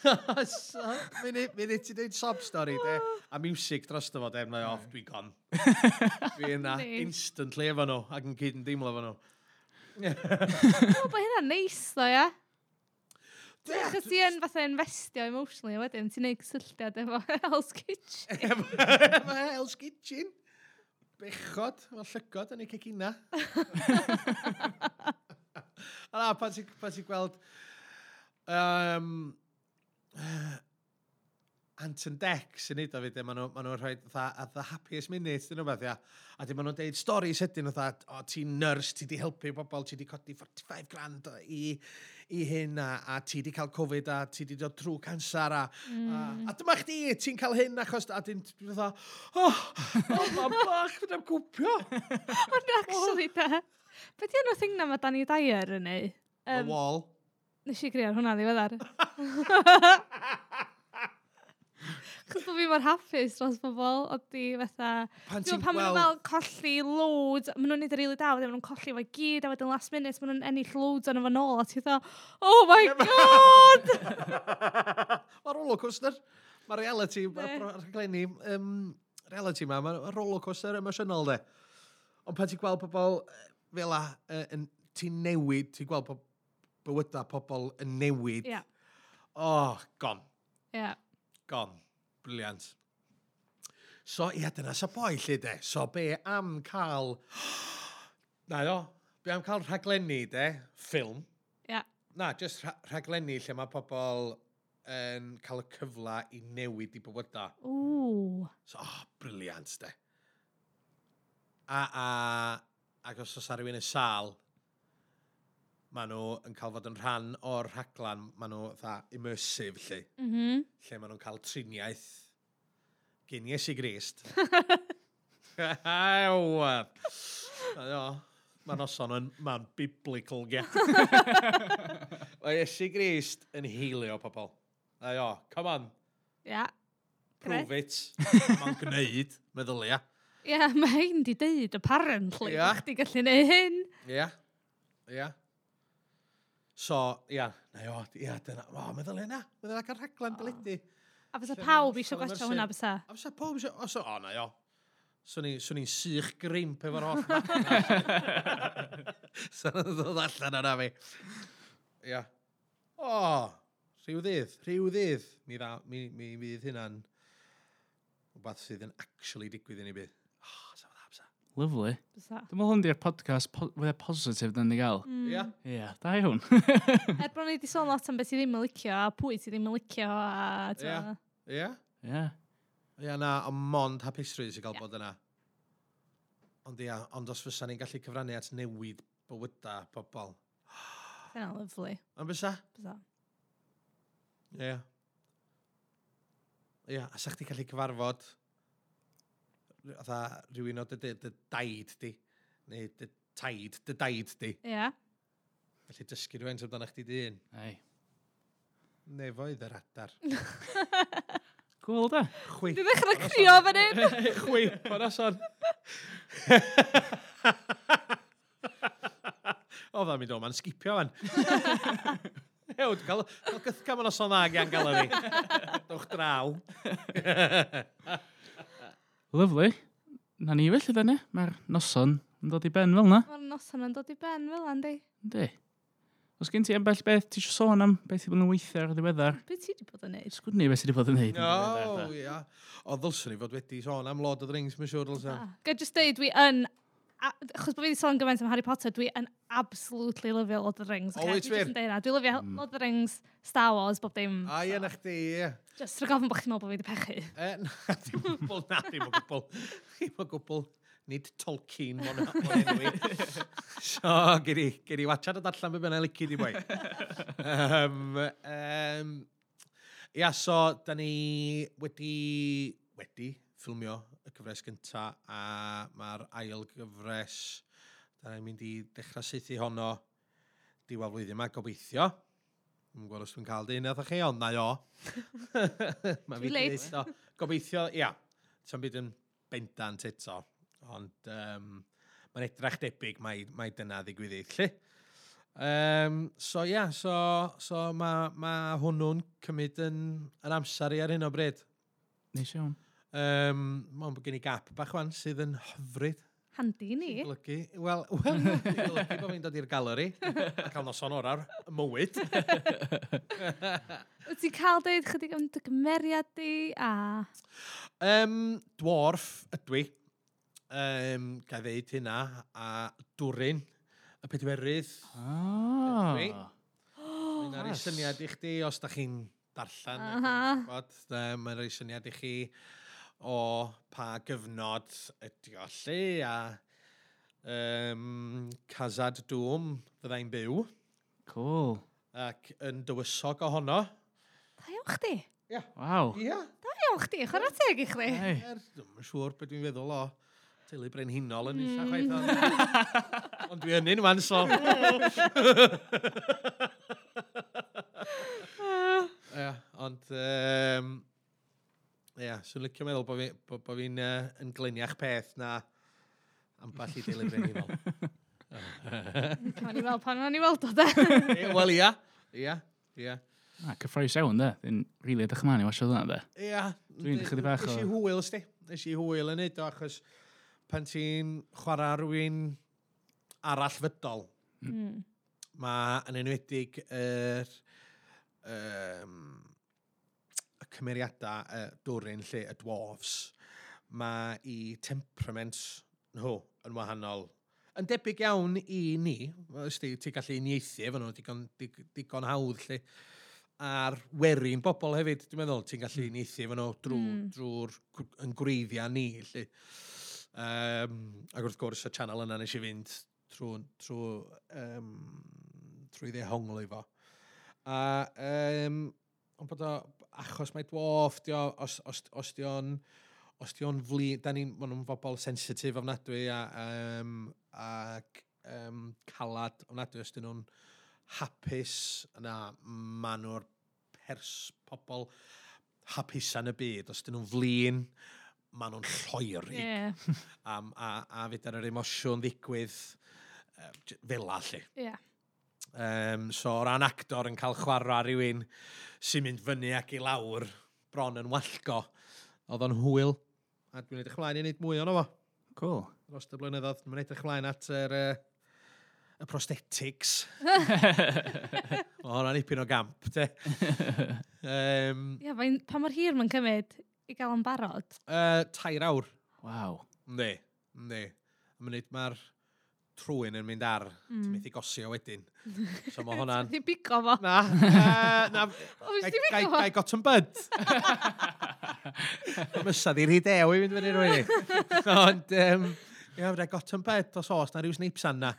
Munud ti dweud sob stori, de. A music dros dy fod, em, off, dwi'n con. Dwi yna Neis. instantly efo nhw, ac yn cyd yn deimlo efo nhw. O, bod hynna'n neis, ddo, ia? Achos ti yn fatha investio emotionally a wedyn, ti'n neud cysylltiad efo Hell's Kitchen. Efo Hell's Kitchen. Bechod, mae llygod yn ei cegina. A na, pan ti'n pan ti'n gweld... Um, uh, Anton Dex yn neud o fyd, maen nhw'n ma nhw rhoi at the happiest minutes, dyn nhw beth, ia. A dyn maen nhw'n deud storys ydyn nhw, o ti'n nyrs, ti di helpu bobl, ti di codi 45 grand i, i hyn, a, a ti di cael Covid, a ti di dod trwy cansar, a, mm. a, a dyma chdi, ti'n cael hyn, achos, a dyn, dwi'n dda, oh, oh, ma bach, fydd am gwpio. Ond actually, da, beth yw'n o thing na mae Danny Dyer yn ei? Um, the wall. Nes i greu ar hwnna ddiweddar. Chos bod fi mor hapus dros bobl, oedd di fatha... Pan ti'n pan gweld... fel colli loads, maen nhw'n neud yr really da, maen nhw'n colli efo gyd, a wedyn last minute, maen nhw'n ennill loads o'n efo nôl, a ti'n dda, oh my god! Mae'r rollercoaster, mae reality, mae'r rhaglenni, um, reality ma, mae'r rollercoaster emosiynol de. Ond pan ti'n gweld pobl fel a, uh, ti'n newid, ti'n gweld pobl bywydau pobl yn newid. Yeah. Oh, gon. Yeah. Gon. Briliant. So, ia, dyna sa boi lle de. So, be am cael... Na o, be am cael rhaglenni de, ffilm. Yeah. Na, just rha rhaglenni lle mae pobl yn cael y cyfle i newid i bywydau. Ww. So, oh, briliant de. A, a, ac os oes rhywun yn sal, maen nhw yn cael fod yn rhan o'r rhaglan, maen nhw dda immersive mm-hmm. lle. Mm -hmm. Lle maen nhw'n cael triniaeth gen Iesu Grist. Ew! Mae noson yn man biblical gen. Mae Iesu Grist yn heilio pobl. Ayo, come on. Ia. Yeah. Prove it. Mae'n gwneud, meddwl ia. Ia, yeah, mae hyn di deud, apparently. Ia. Yeah. Chdi gallu neud hyn. Ia. Yeah. Ia. Yeah. So, ia, na o, ia, dyna, o, oh, meddwl hynna, meddwl ac ar rhaglen dyledu. A fysa pawb eisiau gwachio hwnna fysa? A fysa pawb eisiau, o, so, o, na o, swn i'n swn i'n sych grimp efo'r holl ma. Sa'n ddod allan yna fi. Ia. O, rhyw ddydd, rhyw ddydd, mi, dda, mi, mi, fydd hynna'n wbath sydd yn actually digwydd i ni bydd. Lovely. Dwi'n meddwl hwn di'r podcast po with a positive dyn ni gael. Ia. Mm. Ia, yeah, da i hwn. er bron ni wedi sôn lot am beth i ddim yn licio, a pwy ti ddim yn licio, a... Ie. Ia. Ie. Ia, na, ond mond hapusrwydd histories i gael bod yna. Ond ia, ond os fysa ni'n gallu cyfrannu at newid bywydau pobl. Dyna lyflu. Ond fysa? Bysa. Ia. Ia, a sa'ch ti gallu cyfarfod fatha rhywun o dy, dy, dy daid di, neu dy taid, dy daid di. Ie. Yeah. Felly dysgu rhywun sy'n dan chdi dyn. Ei. Nefoedd yr adar. Cool da. Chwi. Dwi'n ddechrau crio fan hyn. Chwi, Pa'n ason. o, dda mi do, ma'n sgipio fan. Ew, dwi'n cael, cael gythgam yn oson dda gan gael fi. Dwch draw. Lyflu. Na ni felly, da ni. Mae'r noson yn dod i ben fel yna. Mae'r noson yn dod i ben fel yna, di. Di. Os gen ti ambell beth ti eisiau sôn am beth i bod yn weithio ar y ddiweddar? Beth ti wedi bod yn neud? Sgwrdd ni beth ti wedi bod yn neud. O, ia. O, ddylswn i fod wedi sôn am Lord of the Rings, mae'n siŵr ddylswn. Ga just dweud, dwi yn achos bod fi wedi sôn gymaint am Harry Potter, dwi yn absolutely lyfio Lord of the Rings. Oh, it's weird. Dwi'n lyfio mm. Lord of the Rings, Star Wars, bob dim. A ie, so. na chdi, ie. Just rhaid gofyn bod chi'n meddwl bod fi wedi pechu. E, na, dim o gwbl, na, dim o gwbl. Dim o gwbl. Nid Tolkien, mon enwi. so, gyd i, gyd i watchad o darllen beth bynnag lici di boi. um, um, ia, so, da ni wedi, wedi ffilmio y gyfres gynta a mae'r ail gyfres da ni'n mynd i dechrau saethu honno diwal flwyddyn yma, gobeithio. Dwi'n gweld os dwi'n cael dyn eithaf chi, ond na o. Mae fi eto. Gobeithio, ia, ta'n byd yn bendant eto, ond um, mae'n edrach debyg mae, mae dyna ddigwyddyd, lli. Um, so ia, yeah, so, so mae ma hwnnw'n cymryd yn, yn amser i ar hyn o bryd. Nes iawn. Um, Mae'n bod gen i gap bach wan sydd yn hyfryd. Handi ni. Golygu, wel, wel, golygu bod fi'n dod i'r galeri a cael noson orar mywyd. Wyt ti'n cael deud chydig am dy gymeriad di a... Um, dwarf ydw i. Um, Gai ddeud hynna a dwrin y pedwerydd. Ah. Ydw i. Mae'n ar ei syniad i chdi os da chi'n darllen. Uh -huh. Mae'n ar syniad i chi o pa gyfnod ydi o lle a um, Casad dŵm fyddai'n byw. Cool. Ac yn dywysog ohono. Da iawn chdi. Ia. Waw. Ia. Da iawn chdi, chwarae teg i chdi. Hey. Er, dwi'n siŵr beth dwi'n feddwl o teulu brenhinol yn eitha mm. chwaith. Ond dwi yn un wan, so. Ia, ond... Um, Ia, swn licio meddwl bod fi'n bo, bo fi uh, yn gliniach peth na amball i deulu brenhinol. Pan i weld, pan o'n i weld o da. Wel ia, ia, ia. Na, cyffroes iawn da. Dwi'n rili edrych ymlaen i wasio hwnna da. Ia. Dwi'n chydig bach o... Ys i hwyl, sti. Nes i hwyl yn neud o, achos pan ti'n chwarae rhywun arall fydol, mm. mae yn enwedig yr... Er, um, cymeriadau y uh, dwrin lle y dwarfs, mae i temperament nhw yn wahanol. Yn debyg iawn i ni, ysdi, ti'n gallu uniaethu efo nhw, digon, digon hawdd lle, a'r werin bobl hefyd, dwi'n meddwl, ti'n gallu hmm. uniaethu efo nhw drwy'r mm. drw, hmm. yn gwreiddiau ni, lle. Um, ac wrth gwrs, y channel yna nes i fynd trwy, trwy, um, trwy ddehongl i fo. A, um, ond bod o, achos mae dwarf, dio, os, os, os di o'n os di o'n fli, da ni'n ma nhw'n bobl sensitif ofnadwy a, um, ac um, calad ofnadwy os di nhw'n hapus yna ma nhw'r pers pobl hapus yn y byd os dyn nhw'n flin ma nhw'n lloeri yeah. a, a, a fydd ar yr emosiwn ddigwydd uh, fel allu. Yeah. Um, so, o ran actor yn cael chwarae rhywun sy'n mynd fyny ac i lawr bron yn wallgo, oedd o'n hwyl. A dwi'n edrych ymlaen i wneud mwy ono fo. Cool. Dros y blynyddoedd, dwi'n edrych ymlaen at yr, uh, y prosthetics. o, hwnna'n ipyn o gamp, te. um, Ia, fain, pa mor hir mae'n cymryd i gael yn barod? Uh, tair awr. Waw. Ne, ne. Mae'n neud, mae'r trwy'n yn mynd ar, mm. ti'n methu gosio wedyn. So mae hwnna'n... Ti'n bigo fo? Na. Uh, na. O, Gai got yn byd. Mysad i'r hidew i fynd fyny rwy'n Ond, um, ie, fydda got yn byd os os na rhyw snipes anna.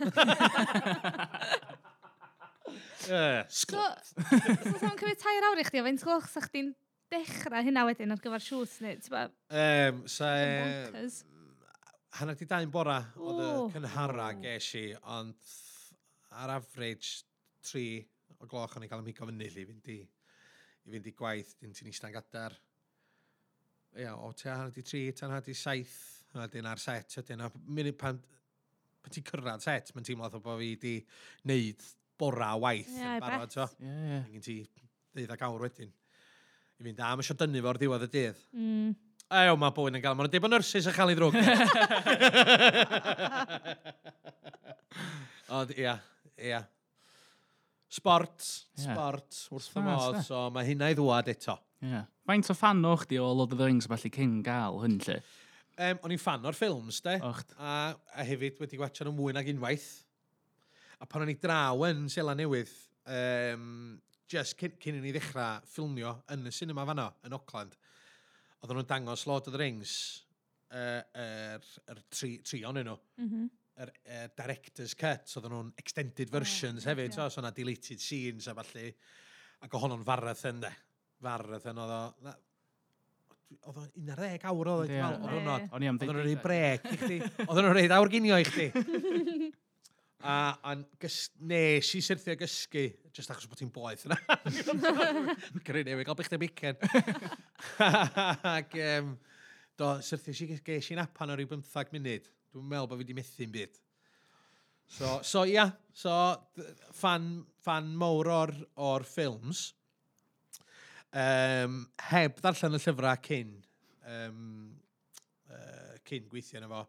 uh, Sglwt. So, so sa'n cymryd tair awr i chdi, o fe'n sglwch sa chdi'n dechrau hynna wedyn ar gyfer siws neu, ti'n ba? Um, sa, Bonkers hanner di dain bora oedd y cynhara ges i, ond ar average tri o gloch o'n i gael ymhigo fyny i fynd i, i fynd i gwaith, dyn ti'n eistedd gadar. Ia, o te hanner di tri, te hanner di saith, a dyn ar set, a dyn munud pan, pan ti'n cyrraedd set, mae'n teimlo o bod fi di wneud bora o waith yeah, yn barod. So. Yeah, yeah. Yn ti ddeuddeg awr wedyn. I fynd, a mae eisiau dynnu fo'r diwedd y dydd. Mm Ew, mae bwyn yn gael. Mae'n dim o nyrsys yn cael ei ddrwg. Ond, ia, ia. Sport, Ie. sport, wrth fy Spas, modd. ie. So, mae hynna i ddwad eto. Yeah. Faint o fan o'ch di o Lord of the Rings falle cyn gael hyn lle? Um, o'n i'n fan o'r ffilms, de. Ocht. A, a hefyd wedi gwachio nhw mwy nag unwaith. A pan o'n i draw yn Sela Newydd, um, just cyn, cyn i ni ddechrau ffilmio yn y cinema fanno, yn Auckland, oedden nhw'n dangos Lord of the Rings, yr uh, er, er tri, trion nhw, mm -hmm. er, er director's cut, so oedden nhw'n extended versions oh, hefyd, yeah. so yna deleted scenes a falle, ac ohono'n farath yn de. Farath yn oedd o, oedd o'n 11 awr oedd o'n hwnnw. O'n i am ddeud. Oedd o'n rhaid brec i chdi. Oedd o'n rhaid awr ginio i chdi. A, a gys, nes i syrthio gysgu, jyst achos bod ti'n boeth yna. Gryn i, gael bych dy bicen. Ac, um, do, syrthio si ges i'n apan o ryw 15 munud. Dwi'n meddwl bod fi wedi methu'n byd. So, so ia, yeah, so fan, fan mowr o'r, or ffilms. Um, heb ddarllen y llyfrau cyn, um, uh, cyn gweithio yna fo,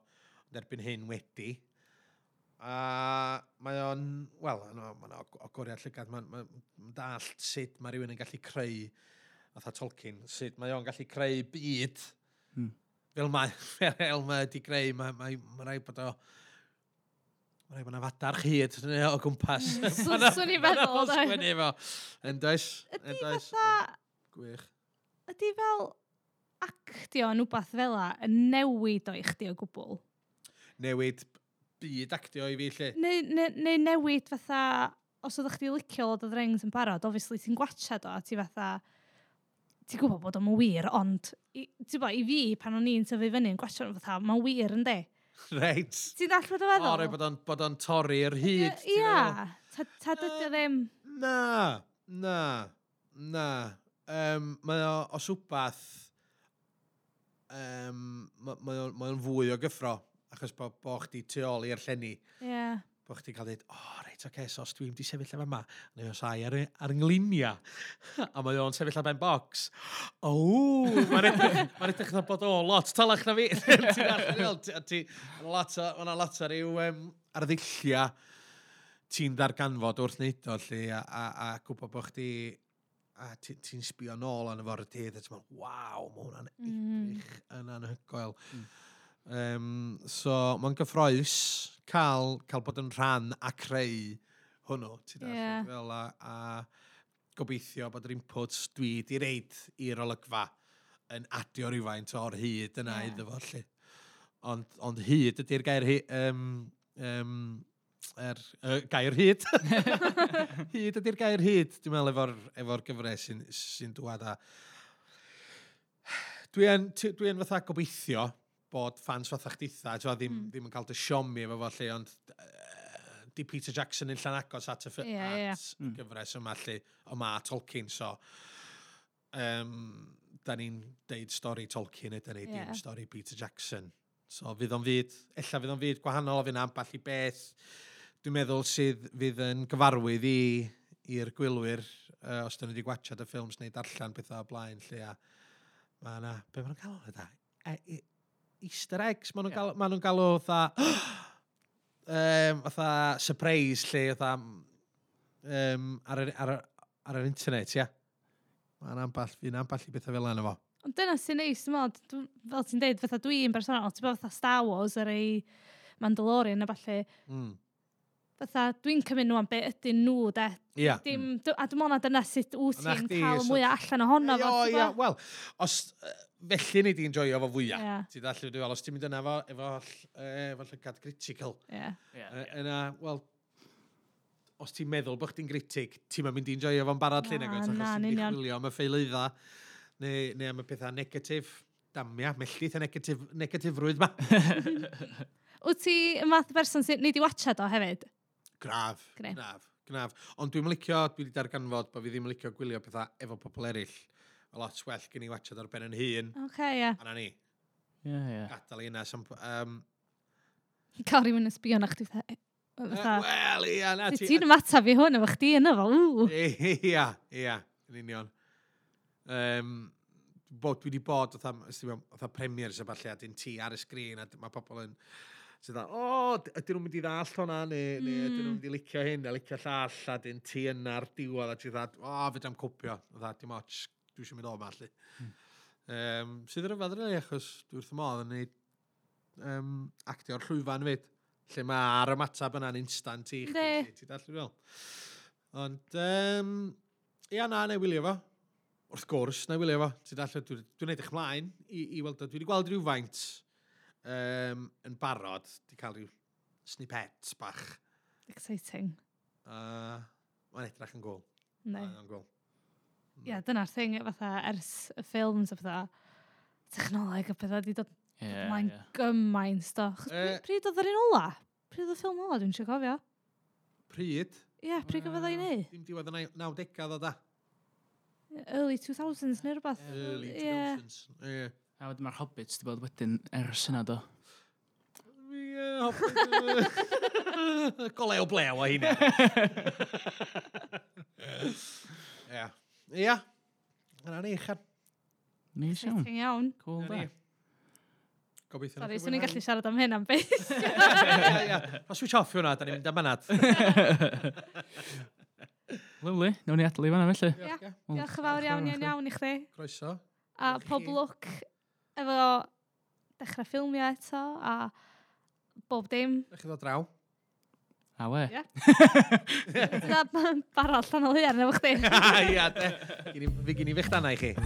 ond erbyn hyn wedi. A mae o'n, wel, mae'n ogoriad llygad, mae'n ma, ma dallt sut mae rhywun yn gallu creu, atha Tolkien, sut mae o'n gallu creu byd hmm. fel mae, fel mae wedi creu, mae ma, ma rhaid bod o, mae'n rhaid bod yna fadar chyd neu o gwmpas. Swn i'n feddwl, da. Swn i'n feddwl, endoes, endoes. Gwych. Ydy fel actio yn wbath fel yna yn newid o i chdi o gwbl? Newid byd actio i fi, lle. Neu, neu, neu newid fatha, os oeddech chdi licio Lord of the Rings yn barod, obviously ti'n gwatcha do, a ti fatha, ti'n gwybod bod o'n wir, ond, ti'n bo, i fi, pan o'n i'n tyfu fyny yn gwatcha o'n fatha, mae'n wir yn de. Reit. Ti'n dall bod o feddwl? O, bod o'n bod on torri'r hyd. Ia, ta, ta dydy o ddim. Na, na, na. Um, mae o, os wbath, um, mae o'n fwy o gyffro achos bod bo chdi tu ôl i'r llenni. Ie. Yeah. Bo chdi cael dweud, o, oh, reit, oce, okay, so os dwi'n di sefyll efo yma, neu os ai ar, ar ynglinia, a mae o'n sefyll ar ben box, o, mae'n edrych, ma edrych na bod o lot talach na fi. Ti'n allan i lot o, mae'n lot o ryw um, arddullia ti'n darganfod wrth wneud o, lle, a, a, a gwybod bod chdi a ti'n sbio nôl yn y fawr y dydd, a ti'n meddwl, waw, mae hwnna'n mm. edrych mm. yn anhygoel. Mm. Um, so, mae'n gyffroes cael, cael bod yn rhan a creu hwnnw, ti da, yeah. fel a, a gobeithio bod yr inputs dwi di reid i'r olygfa yn adio rhywfaint o'r hyd yna yeah. iddo fo, lle. Ond, ond hyd ydy'r gair hyd, um, um, er, uh, gair hyd. hyd ydy'r gair hyd, dwi'n meddwl, efo'r efo gyfres sy'n sy dwad a... Dwi dwi yn fatha gobeithio bod fans fath a'ch ditha, ddim, mm. ddim yn cael dy siomi efo fo lle, ond uh, di Peter Jackson yn llan agos at y yeah, yeah. mm. gyfres yma lle, o ma Tolkien, so um, da ni'n deud stori Tolkien, ydyn ni yeah. dim stori Peter Jackson. So fydd o'n fyd, ella fydd o'n fyd gwahanol o fy'n amball i beth, dwi'n meddwl sydd fydd yn gyfarwydd i i'r gwylwyr uh, os dyn nhw wedi gwachod y ffilms neu darllen pethau o blaen lle a mae yna, be maen nhw'n cael o'n da? easter eggs. Maen nhw'n yeah. galw, nhw galw fatha... um, fatha surprise lle fatha... Um, ar, yr, ar, ar yr internet, ia. Mae'n amball, fi'n amball i bethau fel yna fo. Ond dyna sy'n neis, dwi'n mod, fel ti'n deud, fatha dwi'n bersonol, ti'n bod fatha Star Wars ar ei Mandalorian a falle, mm fatha, dwi'n cymryd nhw am be ydyn nhw, de. Ia. Dim, mm. a dim ond dyna sut wyt ti'n cael so... mwy allan ohono fo. O, ia, wel, os, Uh, felly ni di'n joio fo fwyaf. Yeah. Ti ddall, dwi'n fel, os ti'n mynd yna fo, efo, efo llygad critical. Ia. Yeah. Yna, wel, os ti'n meddwl bod chdi'n gritig, ti'n mynd i'n joio fo'n barod llun agos, achos ti'n chwilio am y ffeilyddau, neu, neu am y pethau negatif. Damia, mellith y negatif, negatifrwydd ma. Wyt ti y math o berson sy'n nid i watchad o hefyd? Graf. Gref. Graf. Graf. Ond dwi'n licio, dwi wedi darganfod bod fi ddim yn licio gwylio pethau efo pobl eraill. Mae lot well gen i watchad ar ben yn hun. Oce, okay, ie. Yeah. A na ni. Ie, yeah, ie. Yeah. Gadael i yna. Um... Cael rhywun yn sbio na chdi e, fatha. Wel, ia, na ti. Ti'n ymataf i hwn efo chdi yna fel. Ia, ia, yn union. Um, bod, dwi wedi bod oedd premiers a falle a dyn ti ar y sgrin a mae pobl yn sydd dda, o, oh, ydyn nhw'n mynd i ddall hwnna, neu, mm. neu ydyn nhw'n hmm. mynd i licio hyn, a licio llall, a dyn ti yna'r diwedd, a ti dda, o, oh, fydda'n cwpio, dda, dim ots, dwi eisiau mynd o ma, allu. Um, hmm. sydd yn yfad rili, achos dwi wrth y modd yn neud um, actio'r llwyfan fyd, lle mae'r ymatab yna'n instant i chdi, ti dall i fel. Ond, um, ia na, neu wylio fo. Wrth gwrs, neu wylio fo. Ti'n dall, dwi'n dwi edrych mlaen i, i weld o. Dwi wedi gweld rhywfaint. faint um, yn barod, di cael rhyw snippets bach. Exciting. Uh, Mae'n edrych yn gwl. No. Mae'n gwl. Mm. Ie, dyna'r thing, fatha, ers y ffilms a fatha, technoleg a pethau di dod yeah, mae'n yeah. gymaint stoch. Uh, pryd oedd yr un ola? Pryd oedd y ffilm ola, dwi'n siw cofio? Pryd? Ie, yeah, pryd gyfodd ei wneud? Mm. Dim diwedd y 90au o da. Early 2000s neu rhywbeth. Early 2000s, ie. Yeah. A wedyn mae'r Hobbits wedi bod wedyn ers yna do. Golew blew o hynna. Ie. Ie. Yna ni, chad. Nis iawn. Exciting iawn. Cool da. Gobeithio. Sorry, swn i'n gallu siarad am hyn am beth. Os switch off hwnna, da ni'n mynd am anad. Lovely. Nawn ni adlu fan'na felly. Ia. Diolch yn fawr iawn, iawn, iawn i chdi. Croeso. A pob lwc efo dechrau ffilmio eto a bob dim. Ydych chi ddod draw? A we. Ie. Dyna barod llan o hyn efo chdi. Ia, de. Gyn i, gyn i fech dana i chi.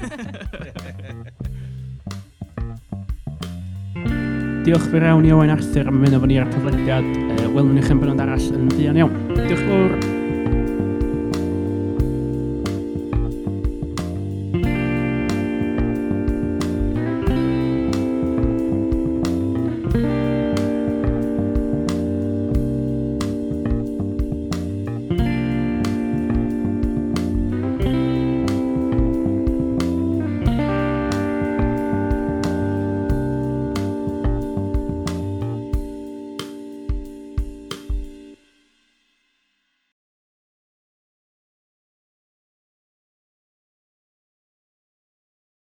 Diolch fawr iawn i Owen Arthur am fynd efo ni ar y podlediad. Uh, welwn i chi'n bynnag arall yn fuan iawn. Diolch fawr.